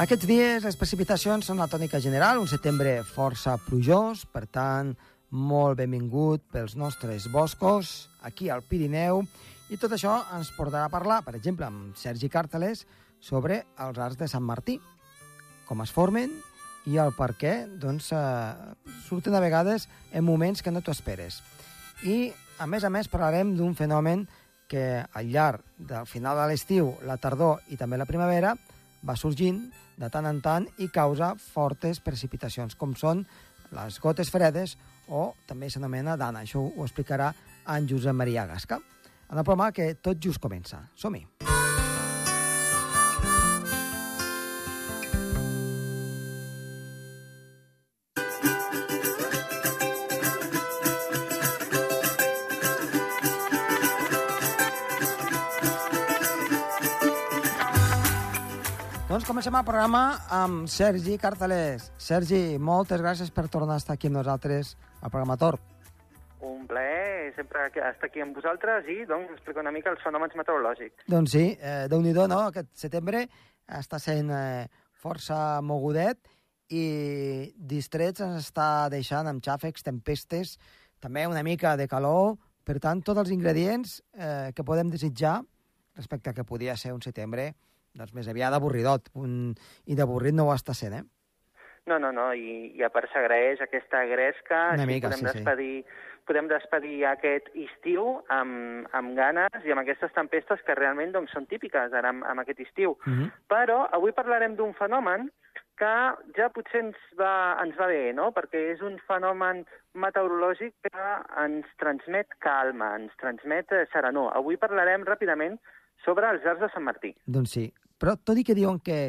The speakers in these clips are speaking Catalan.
Aquests dies les precipitacions són la tònica general, un setembre força plujós, per tant, molt benvingut pels nostres boscos, aquí al Pirineu, i tot això ens portarà a parlar, per exemple, amb Sergi Càrteles, sobre els arts de Sant Martí, com es formen i el per què doncs, eh, surten a vegades en moments que no t'ho esperes. I, a més a més, parlarem d'un fenomen que al llarg del final de l'estiu, la tardor i també la primavera va sorgint de tant en tant i causa fortes precipitacions, com són les gotes fredes o també s'anomena dana. Això ho explicarà en Josep Maria Gasca. En el programa que tot just comença. Som-hi! Comencem el programa amb Sergi Cartalés. Sergi, moltes gràcies per tornar a estar aquí amb nosaltres al programa Tor. Un plaer sempre estar aquí amb vosaltres i doncs, explicar una mica els fenòmens meteorològics. Doncs sí, eh, déu nhi no? Aquest setembre està sent eh, força mogudet i distrets ens està deixant amb xàfecs, tempestes, també una mica de calor. Per tant, tots els ingredients eh, que podem desitjar respecte a que podia ser un setembre doncs més aviat avorridot. Un... I d'avorrit no ho està sent, eh? No, no, no, i, i a part s'agraeix aquesta gresca, Una mica, podem sí, sí. despedir, podem despedir aquest estiu amb, amb ganes i amb aquestes tempestes que realment doncs, són típiques ara amb, amb aquest estiu. Uh -huh. Però avui parlarem d'un fenomen que ja potser ens va, ens va bé, no? perquè és un fenomen meteorològic que ens transmet calma, ens transmet serenor. Avui parlarem ràpidament sobre els arts de Sant Martí. Doncs sí. Però tot i que diuen que...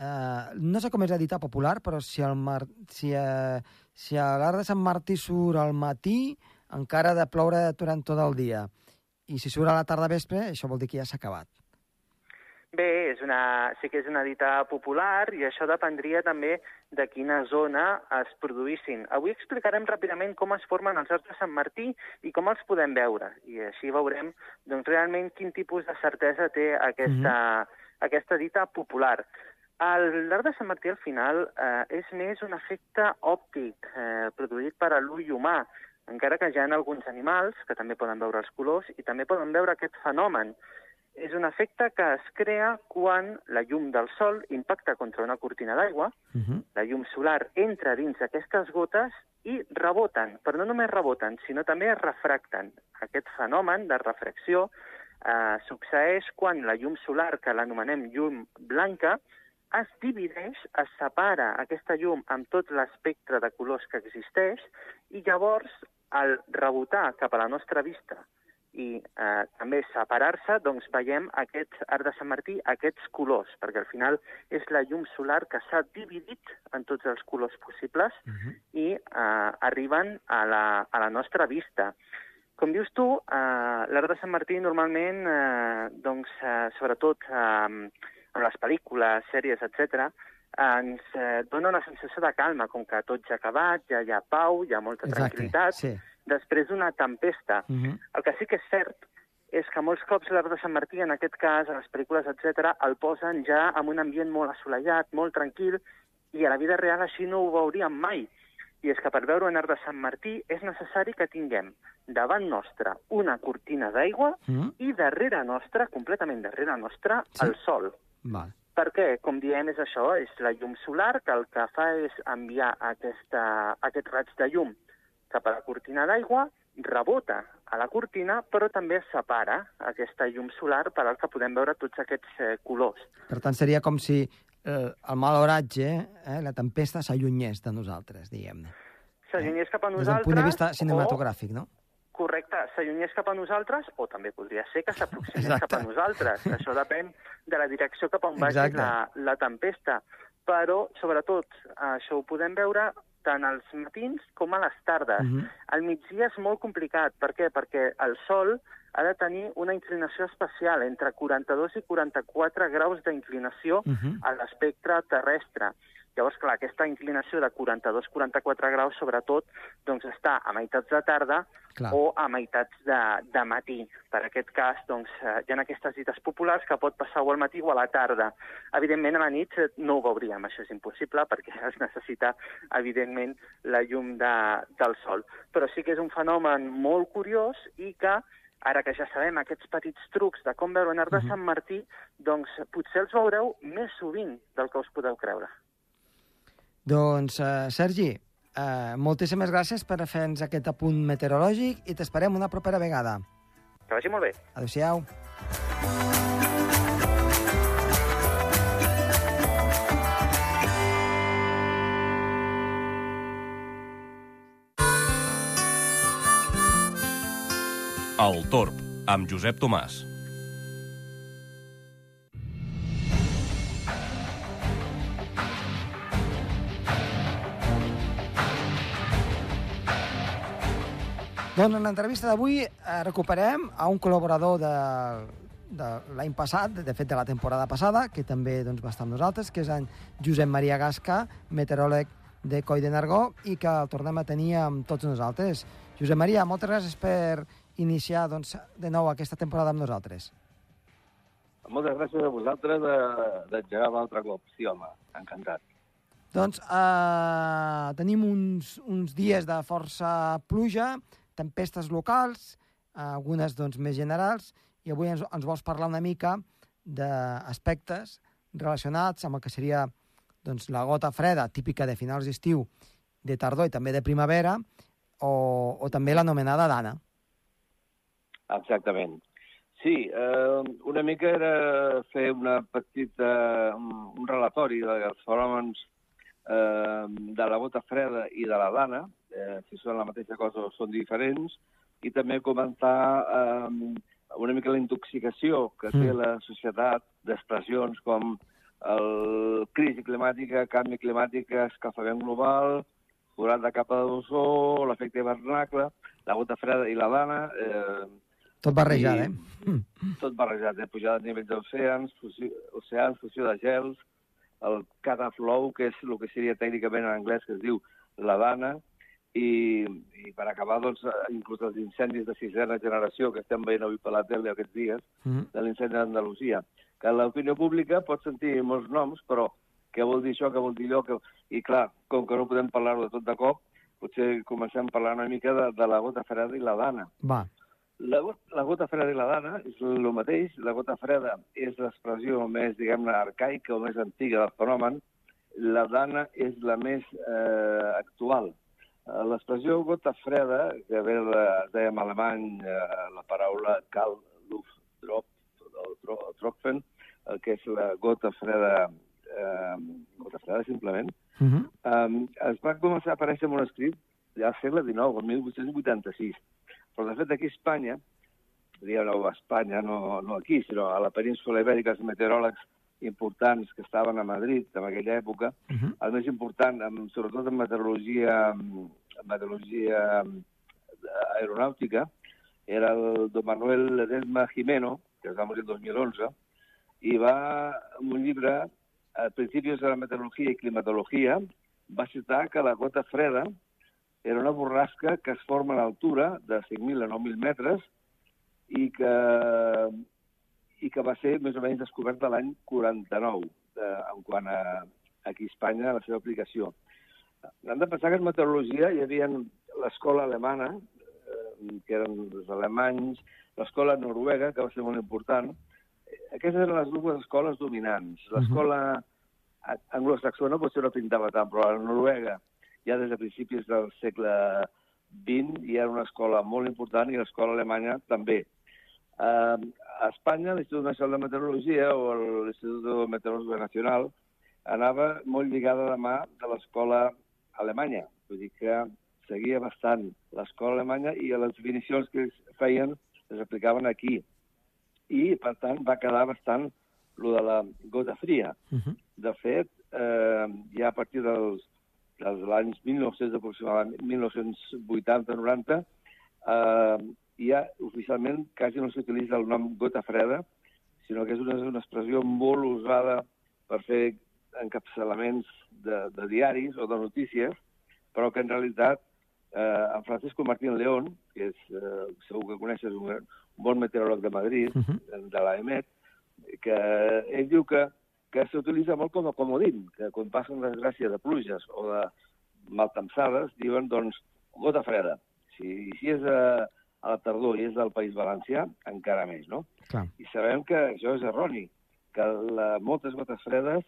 Eh, no sé com és la dita popular, però si el mar, si, eh, si l'art de Sant Martí surt al matí, encara ha de ploure durant tot el dia. I si surt a la tarda vespre, això vol dir que ja s'ha acabat. Bé, és una, sí que és una dita popular i això dependria també de quina zona es produïssin. Avui explicarem ràpidament com es formen els arcs de Sant Martí i com els podem veure. I així veurem doncs, realment quin tipus de certesa té aquesta, aquesta dita popular. L'art de Sant Martí, al final, eh, és més un efecte òptic eh, produït per a l'ull humà, encara que hi ha alguns animals que també poden veure els colors i també poden veure aquest fenomen. És un efecte que es crea quan la llum del sol impacta contra una cortina d'aigua, Uh -huh. la llum solar entra dins d'aquestes gotes i reboten, però no només reboten, sinó també es refracten. Aquest fenomen de refracció eh, succeeix quan la llum solar, que l'anomenem llum blanca, es divideix, es separa aquesta llum amb tot l'espectre de colors que existeix i llavors, al rebotar cap a la nostra vista i eh, també separar-se, doncs veiem aquest arc de Sant Martí, aquests colors, perquè al final és la llum solar que s'ha dividit en tots els colors possibles Uh -huh. i eh, arriben a la, a la nostra vista. Com dius tu, eh, l'art de Sant Martí normalment, eh, doncs, eh, sobretot eh, en les pel·lícules, sèries, etc, ens eh, dona una sensació de calma, com que tot ja ha acabat, ja hi ha pau, hi ha molta Exacte, tranquil·litat, sí. Després d'una tempesta. Uh -huh. El que sí que és cert és que molts cops l'art de Sant Martí, en aquest cas, a les pel·lícules, etc, el posen ja en un ambient molt assolellat, molt tranquil, i a la vida real així no ho veuríem mai. I és que per veure un art de Sant Martí és necessari que tinguem davant nostre una cortina d'aigua Uh -huh. i darrere nostra, completament darrere nostra, Sí. el sol. Val. Perquè, com diem, és això, és la llum solar que el que fa és enviar aquesta, aquest raig de llum cap a la cortina d'aigua, rebota a la cortina, però també es separa aquesta llum solar per al que podem veure tots aquests eh, colors. Per tant, seria com si eh, el mal oratge, eh, la tempesta, s'allunyés de nosaltres, diguem-ne. S'allunyés cap a Des del nosaltres... punt de vista o- cinematogràfic, no? Correcte, s'allunyés cap a nosaltres o també podria ser que s'aproximés cap a nosaltres. Això depèn de la direcció cap on vagi la, la tempesta. Però, sobretot, això ho podem veure tant als matins com a les tardes. Mhm. Al migdia és molt complicat. Per què? Perquè el Sol ha de tenir una inclinació especial, entre 42 i 44 graus d'inclinació Mhm. a l'espectre terrestre. Llavors, clar, aquesta inclinació de 42-44 graus, sobretot, doncs està a meitats de tarda clar. o a meitats de, de matí. Per aquest cas, doncs, eh, hi ha aquestes dites populars que pot passar o al matí o a la tarda. Evidentment, a la nit eh, no ho veuríem, això és impossible, perquè es necessita, evidentment, la llum de, del sol. Però sí que és un fenomen molt curiós i que ara que ja sabem aquests petits trucs de com veure un arc de mhm. Sant Martí, doncs potser els veureu més sovint del que us podeu creure. Doncs, uh, Sergi, uh, moltíssimes gràcies per fer-nos aquest apunt meteorològic i t'esperem una propera vegada. Que vagi molt bé. Adéu-siau. El Torb, amb Josep Tomàs. Doncs en l'entrevista d'avui eh, recuperem a un col·laborador de, de l'any passat, de fet de la temporada passada, que també doncs, va estar amb nosaltres, que és en Josep Maria Gasca, meteoròleg de Coi de Nargó, i que el tornem a tenir amb tots nosaltres. Josep Maria, moltes gràcies per iniciar doncs, de nou aquesta temporada amb nosaltres. Moltes gràcies a vosaltres d'engegar l'altre cop. Sí, home, encantat. Doncs eh, tenim uns, uns dies de força pluja, tempestes locals, algunes doncs, més generals, i avui ens, ens vols parlar una mica d'aspectes relacionats amb el que seria doncs, la gota freda, típica de finals d'estiu, de tardor i també de primavera, o, o també l'anomenada dana. Exactament. Sí, eh, una mica era fer una petita, un, un relatori dels fenòmens eh, de la bota freda i de la dana, eh, si són la mateixa cosa o són diferents, i també comentar eh, una mica la intoxicació que té mm. la societat d'expressions com el crisi climàtica, canvi climàtic, escalfament global, forat de capa d'ozó, l'efecte hivernacle, la gota freda i la dana, eh, tot barrejat, eh? Tot barrejat, eh? Pujada de nivells d'oceans, oceans, fusió de gels, el cataflow, que és el que seria tècnicament en anglès, que es diu la dana, i, i per acabar, doncs, inclús els incendis de sisena generació que estem veient avui per la tele aquests dies, mm -hmm. de l'incendi d'Andalusia, que l'opinió pública pot sentir molts noms, però què vol dir això, què vol dir allò, que... i clar, com que no podem parlar-ho de tot de cop, potser comencem a parlar una mica de, de la gota freda i la dana. Va. La, la gota freda i la dana és el mateix. La gota freda és l'expressió més, diguem-ne, arcaica o més antiga del fenomen. La dana és la més eh, actual. Eh, l'expressió gota freda, que ve de, dèiem alemany, eh, la paraula Karl Luftdrop, o Tropfen, el que és la gota freda, eh, gota freda simplement, uh -huh. eh, es va començar a aparèixer en un escrit ja al segle XIX, el 1886 però, de fet, aquí a Espanya, diguem a Espanya, no, no aquí, sinó a la península ibèrica, els meteoròlegs importants que estaven a Madrid en aquella època, uh -huh. el més important, amb, sobretot en meteorologia, meteorologia eh, aeronàutica, era el don Manuel Ledesma Jimeno, que es va morir el 2011, i va, en un llibre, a principis de la meteorologia i climatologia, va citar que la gota freda era una borrasca que es forma a l'altura de 5.000 a 9.000 metres i que, i que va ser més o menys descoberta l'any 49, de, en quant a aquí a Espanya la seva aplicació. Hem de pensar que en meteorologia hi havia l'escola alemana, eh, que eren els alemanys, l'escola noruega, que va ser molt important. Aquestes eren les dues escoles dominants. L'escola anglosaxona potser no pintava tant, però la noruega ja des de principis del segle XX hi era una escola molt important i l'escola alemanya també. A Espanya, l'Institut Nacional de Meteorologia o l'Institut de Meteorologia Nacional anava molt lligada a la mà de l'escola alemanya. Vull dir que seguia bastant l'escola alemanya i les definicions que es feien les aplicaven aquí. I, per tant, va quedar bastant lo de la gota fria. Uh -huh. De fet, eh, ja a partir dels dels anys 1900, aproximadament 1980-90, eh, ja oficialment quasi no s'utilitza el nom gota freda, sinó que és una, una expressió molt usada per fer encapçalaments de, de diaris o de notícies, però que en realitat eh, en Francisco Martín León, que és, eh, segur que coneixes, un, un bon meteoròleg de Madrid, uh -huh. de l'AEMET, que ell diu que, que s'utilitza molt com a comodín, que quan passa una desgràcia de pluges o de maltempsades, diuen, doncs, gota freda. Si, si és a, a la tardor i és del País Valencià, encara més, no? Clar. I sabem que això és erroni, que la, moltes gotes fredes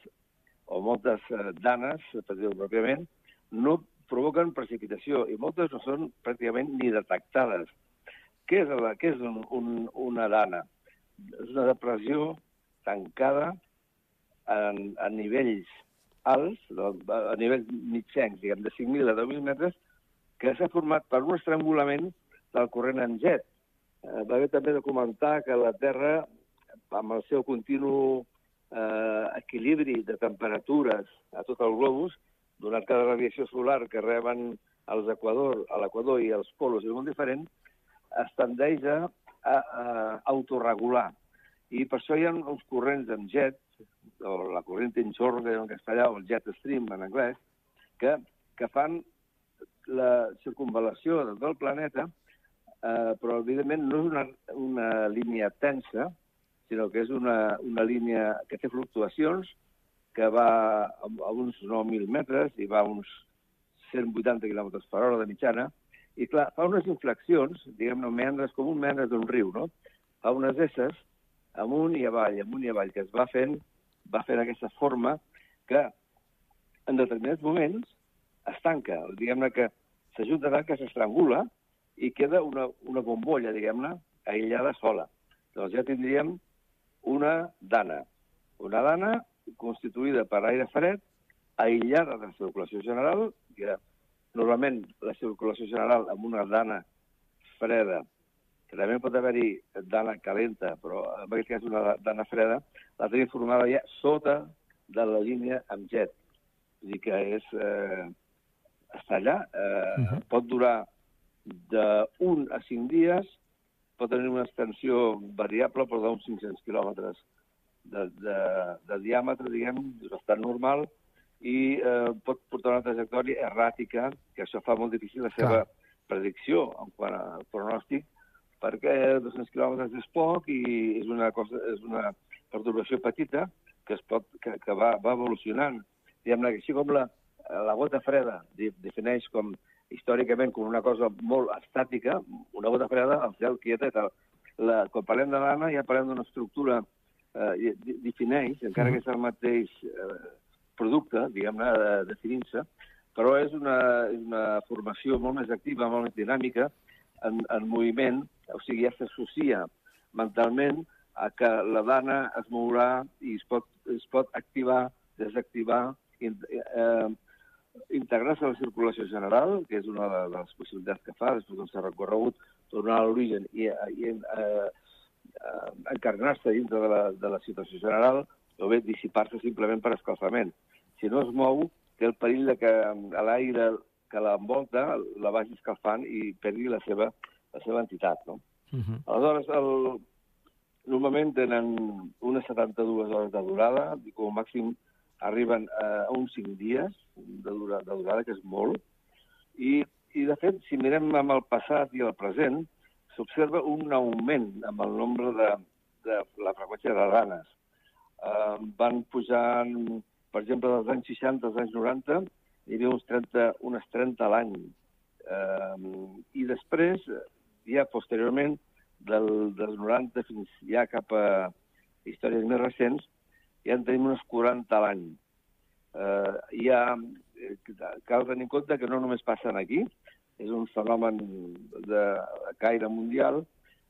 o moltes eh, danes, per dir-ho pròpiament, no provoquen precipitació i moltes no són pràcticament ni detectades. Què és, la, què és un, un, una dana? És una depressió tancada en, a nivells alts, a nivells mitjans, diguem, de 5.000 a 10.000 metres, que s'ha format per un estrangulament del corrent en jet. Eh, va haver també de comentar que la Terra, amb el seu continu eh, equilibri de temperatures a tot el globus, donat cada radiació solar que reben els equador, a l'equador i els polos és molt diferent, es tendeix a, a, a autorregular. I per això hi ha uns corrents en jet, o la corrent que en castellà, o el jet stream en anglès, que, que fan la circunvalació de tot el planeta, eh, però evidentment no és una, una línia tensa, sinó que és una, una línia que té fluctuacions, que va a, a uns 9.000 metres i va a uns 180 km per hora de mitjana, i clar, fa unes inflexions, diguem-ne, meandres com un meandre d'un riu, no? Fa unes esses amunt i avall, amunt i avall, que es va fent, va fent aquesta forma que en determinats moments es tanca, diguem-ne que s'ajunta tant que s'estrangula i queda una, una bombolla, diguem-ne, aïllada sola. Llavors ja tindríem una dana. Una dana constituïda per aire fred, aïllada de la circulació general, que normalment la circulació general amb una dana freda, que també pot haver-hi dana calenta, però en aquest cas una dana freda, la tenim formada ja sota de la línia amb jet. Vull dir que és, eh, està allà, eh, uh -huh. pot durar d'un a cinc dies, pot tenir una extensió variable, però d'uns 500 quilòmetres de, de, de diàmetre, diguem, bastant normal, i eh, pot portar una trajectòria erràtica, que això fa molt difícil la seva Clar. predicció en quant al pronòstic, perquè 200 quilòmetres és poc i és una, cosa, és una perturbació petita que, es pot, que, que va, va evolucionant. Diguem-ne així com la, la gota freda defineix com històricament com una cosa molt estàtica, una gota freda al cel quieteta. La, quan parlem de l'Anna ja parlem d'una estructura eh, defineix, encara que és el mateix eh, producte, diguem-ne, definint-se, però és una, és una formació molt més activa, molt més dinàmica, en, en moviment, o sigui, ja s'associa mentalment a que la dana es mourà i es pot, es pot activar, desactivar, eh, integrar-se a la circulació general, que és una de les possibilitats que fa, després que s'ha recorregut, tornar a l'origen i, i eh, eh, encarnar-se dintre de la, de la situació general o bé dissipar-se simplement per escalfament. Si no es mou, té el perill de que l'aire que l'envolta la vagi escalfant i perdi la seva, la seva entitat. No? Uh -huh. Aleshores, el, normalment tenen unes 72 hores de durada i com a màxim arriben a uns 5 dies de durada, de durada que és molt. I, I, de fet, si mirem amb el passat i el present, s'observa un augment amb el nombre de, de la freqüència de ranes. Uh, van pujant, per exemple, dels anys 60 als anys 90, hi havia uns 30, unes 30 a l'any. Uh, I després, ja posteriorment, del, dels 90 fins ja cap a històries més recents, ja en tenim unes 40 a l'any. Uh, ja cal tenir en compte que no només passen aquí, és un fenomen de caire mundial,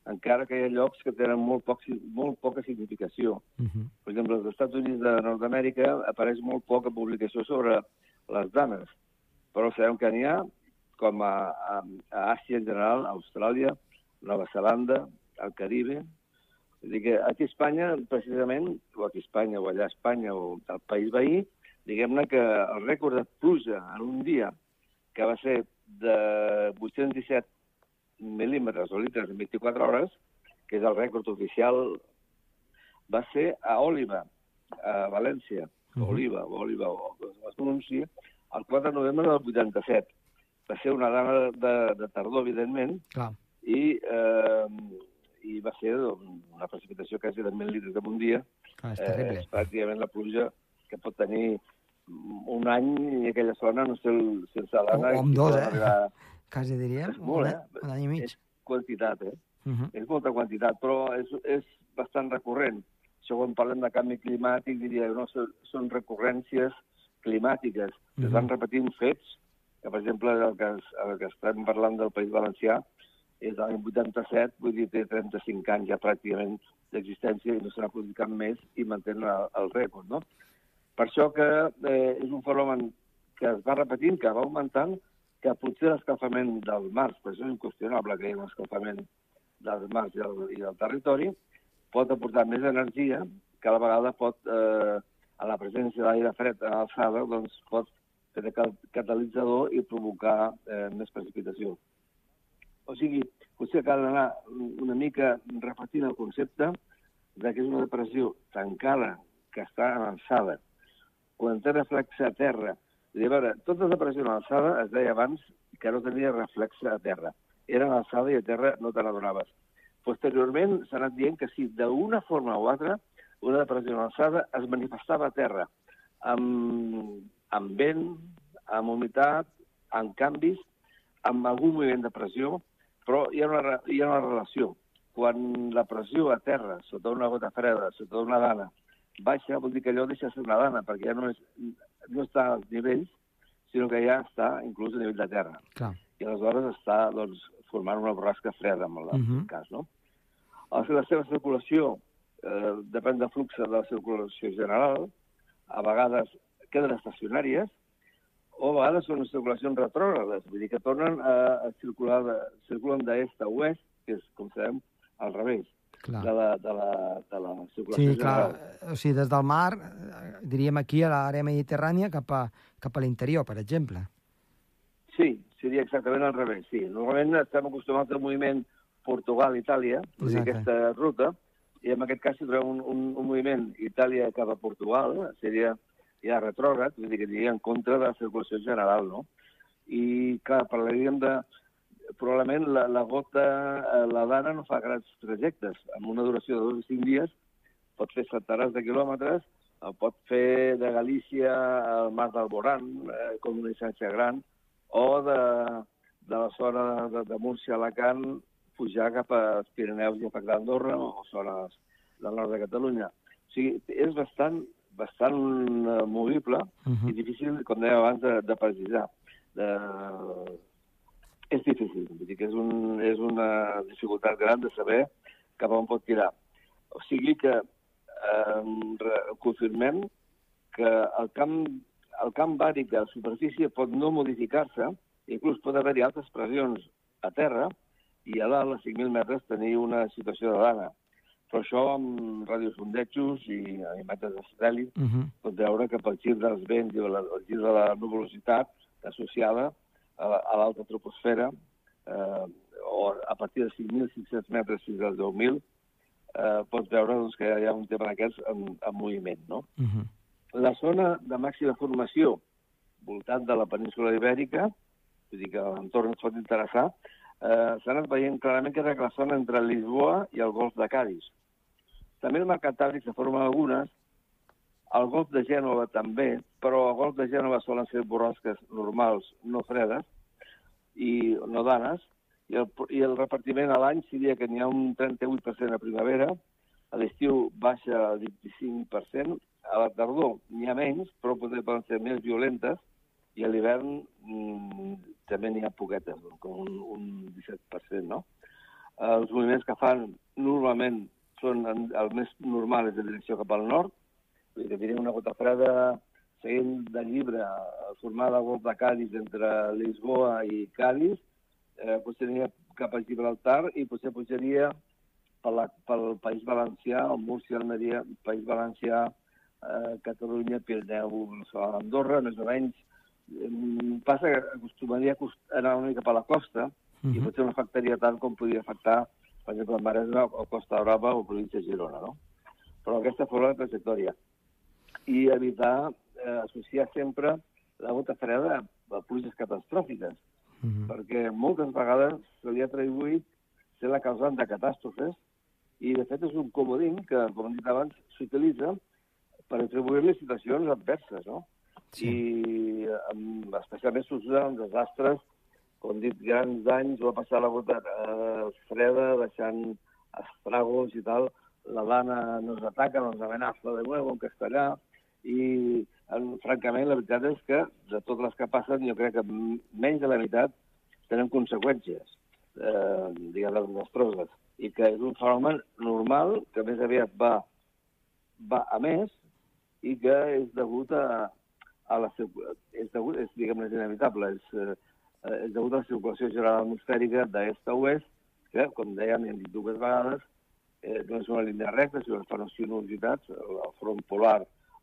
encara que hi ha llocs que tenen molt, poc, molt poca significació. Uh -huh. Per exemple, als Estats Units de Nord-Amèrica apareix molt poca publicació sobre les dames, però sabem que n'hi ha, com a, a, a Àsia en general, a Austràlia, Nova Zelanda, al Caribe. És dir que aquí a Espanya, precisament, o aquí a Espanya, o allà a Espanya, o al país veí, diguem-ne que el rècord de pluja en un dia, que va ser de 817 mil·límetres o litres en 24 hores, que és el rècord oficial, va ser a Òliva, a València. uh -huh. Oliva, Oliva, o com es pronuncia, el 4 de novembre del 87. Va ser una dana de, de tardor, evidentment, Clar. i, eh, i va ser doncs, una precipitació quasi de 1.000 litres en un dia. Clar, és Eh, terrible. és pràcticament la pluja que pot tenir un any i aquella zona, no sé el, sense l'Anna... O- o amb dos, eh? Arribar... Quasi diríem, És molt, eh? un any i mig. És quantitat, eh? Uh -huh. És molta quantitat, però és, és bastant recurrent. Això quan parlem de canvi climàtic, diria que no, són, recurrències climàtiques. Uh -huh. Es van Mhm. repetint fets, que per exemple el que, el que estem parlant del País Valencià és l'any 87, vull dir, té 35 anys ja pràcticament d'existència i no se n'ha produït cap més i mantén el, el rècord, no? Per això que eh, és un fenomen que es va repetint, que va augmentant, que potser l'escalfament dels mars, per això és inqüestionable que hi hagi un escalfament dels mars i del, i del territori, pot aportar més energia, que a la vegada pot, eh, a la presència de l'aire fred a l'alçada, doncs pot fer de catalitzador i provocar eh, més precipitació. O sigui, potser cal anar una mica repetint el concepte de que és una depressió tancada, que està en alçada, quan té reflexe a terra. A veure, tota depressió en alçada es deia abans que no tenia reflexe a terra. Era en alçada i a terra no te n'adonaves. Posteriorment s'ha anat dient que si d'una forma o altra una depressió en alçada es manifestava a terra amb, amb vent, amb humitat, amb canvis, amb algun moviment de pressió, però hi ha una, hi ha una relació. Quan la pressió a terra, sota una gota freda, sota una dana, baixa, vol dir que allò deixa de ser una dana, perquè ja no, és, no està als nivells, sinó que ja està inclús a nivell de terra. Clar. I aleshores està doncs, formant una borrasca freda, en el uh Mhm. cas. No? O sigui, la seva circulació eh, depèn del flux de la circulació general, a vegades queden estacionàries, o a vegades són circulacions retrògrades, vull dir que tornen a, a circular, de, circulen d'est a oest, que és, com sabem, al revés Clar. de la, de la, de la circulació Sí, clar. general. O sigui, des del mar, eh, diríem aquí a l'àrea mediterrània, cap a, cap a l'interior, per exemple. Sí, seria exactament al revés, sí. Normalment estem acostumats al moviment Portugal-Itàlia, aquesta ruta, i en aquest cas si trobem un, un, un moviment Itàlia cap a Portugal, seria ja retrògrad, vull dir que diria en contra de la circulació general, no? I, clar, parlaríem de... Probablement la, la gota, eh, la dana no fa grans trajectes. Amb una duració de dos o cinc dies pot fer centenars de quilòmetres, pot fer de Galícia al mar d'Alborán, eh, com una distància gran, o de, de la zona de, de Múrcia a Alacant pujar cap als Pirineus i afectar Andorra o zones del nord de Catalunya. O sigui, és bastant, bastant eh, movible Uh i -huh. difícil, com dèiem abans, de, de precisar. De... És difícil, vull dir que és, un, és una dificultat gran de saber cap a on pot tirar. O sigui que eh, confirmem que el camp, el camp bàric de la superfície pot no modificar-se, inclús pot haver-hi altres pressions a terra, i a dalt, a 5.000 metres, tenir una situació de dana. Però això amb radiosondejos i imatges de satèl·lit Uh -huh. pot veure que pel gir dels vents i la, el gir de la nuvolositat associada a, la- a l'alta troposfera, eh, o a partir de 5.500 metres fins als 10.000, eh, pots veure doncs, que hi ha un tema d'aquests en, en moviment. No? Uh -huh. La zona de màxima formació voltant de la península ibèrica, vull dir que l'entorn ens pot interessar, eh, s'ha anat veient clarament que era la zona entre Lisboa i el golf de Cádiz. També el mar Cantàbric se formen algunes, el golf de Gènova també, però el golf de Gènova solen ser borrasques normals, no fredes, i no danes, i el, i el repartiment a l'any seria que n'hi ha un 38% a primavera, a l'estiu baixa al 25%, a la tardor n'hi ha menys, però poden ser més violentes, i a l'hivern mm, també n'hi ha poquetes, com un, un 17%, no? Els moviments que fan normalment són el més normal és de direcció cap al nord, dir que diria una gota freda seguint de llibre formada al golf de Cádiz entre Lisboa i Cádiz, eh, potser aniria cap a Gibraltar i potser pujaria per la, pel País Valencià, o Múrcia, Almeria, País Valencià, eh, Catalunya, Pirineu, Andorra, més o menys. Passa que acostumaria a anar una mica per la costa Uh i -huh. potser no afectaria tant com podria afectar, per exemple, el Maresme o Costa Brava o província de Girona, no? Però aquesta fos la trajectòria. i evitar eh, associar sempre la gota freda a pluges catastròfiques, Mm -hmm. perquè moltes vegades se li ha atribuït ser la causant de catàstrofes i, de fet, és un comodín que, com hem dit abans, s'utilitza per atribuir-li situacions adverses, no? Sí. I um, especialment s'usa en desastres, com dit, grans danys, va passar la gota eh, freda, deixant estragos i tal, la dana nos ataca, nos amenaza de nuevo en castellà, i en, francament la veritat és que de totes les que passen jo crec que menys de la meitat tenen conseqüències, eh, diguem desastroses, i que és un fenomen normal que més aviat va, va a més i que és degut a, a la és degut, és, diguem és inevitable, és, eh, és degut a la circulació general atmosfèrica d'est a oest, que, com dèiem, hem dit dues vegades, eh, no és una línia recta, sinó que fan sinuositats, el, el front polar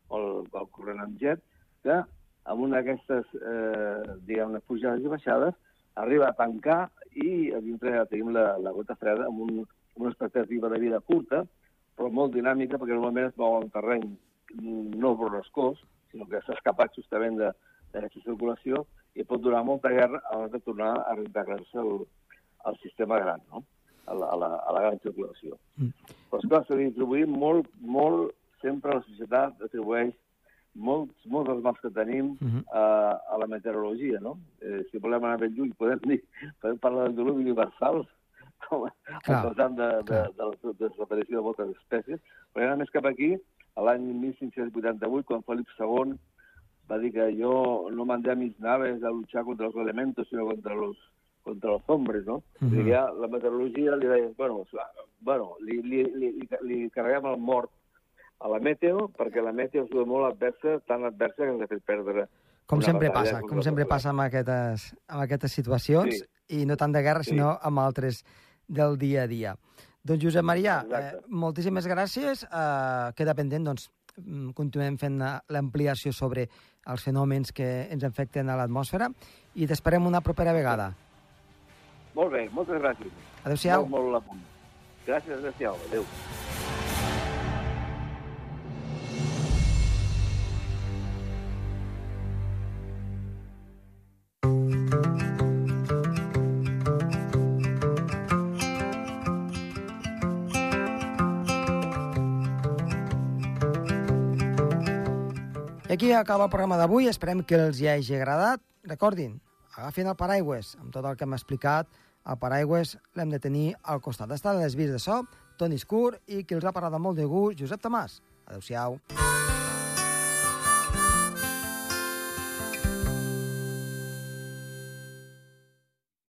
o el, el corrent amb jet, que amb una d'aquestes, eh, diguem pujades i baixades, arriba a tancar i a dintre tenim la, la gota freda amb un, una expectativa de vida curta, però molt dinàmica, perquè normalment es mou en terreny no borrascós, sinó que s'ha escapat justament d'aquesta circulació i pot durar molta guerra abans de tornar a reintegrar-se al, al sistema gran, no? a, la, a, la, a la gran circulació. Mm. Però, esclar, s'ha d'introduir molt, molt, sempre la societat atribueix molts, molts dels mals que tenim Mhm. a, a la meteorologia, no? Eh, si volem anar ben lluny, podem, dir, podem parlar del diluvi universal, com a causant de, de, de, la desaparició de moltes espècies, però ja més cap aquí, a l'any 1588, quan Felip II va dir que jo no mandé a mis naves a luchar contra los elementos, sino contra los, contra los hombres, no? Uh. -huh. I ja la meteorologia li deia, bueno, bueno li, li, li, li, li carreguem el mort a la meteo, perquè la meteo és molt adversa, tan adversa que ens ha fet perdre Com sempre passa, com sempre passa amb aquestes, amb aquestes situacions, Sí. i no tant de guerra, Sí. sinó amb altres del dia a dia. Doncs Josep Maria, eh, moltíssimes gràcies. Eh, queda pendent, doncs, mm, continuem fent eh, l'ampliació sobre els fenòmens que ens afecten a l'atmosfera i t'esperem una propera vegada. Molt bé, moltes gràcies. Adéu-siau. Molt, molt a punt. Gràcies, adéu-siau. Adéu. I aquí acaba el programa d'avui. Esperem que els hi hagi agradat. Recordin, agafin el paraigües. Amb tot el que hem explicat, el paraigües l'hem de tenir al costat. Està a les vies de so, Toni Escur, i qui els ha parlat molt de gust, Josep Tomàs. Adéu-siau.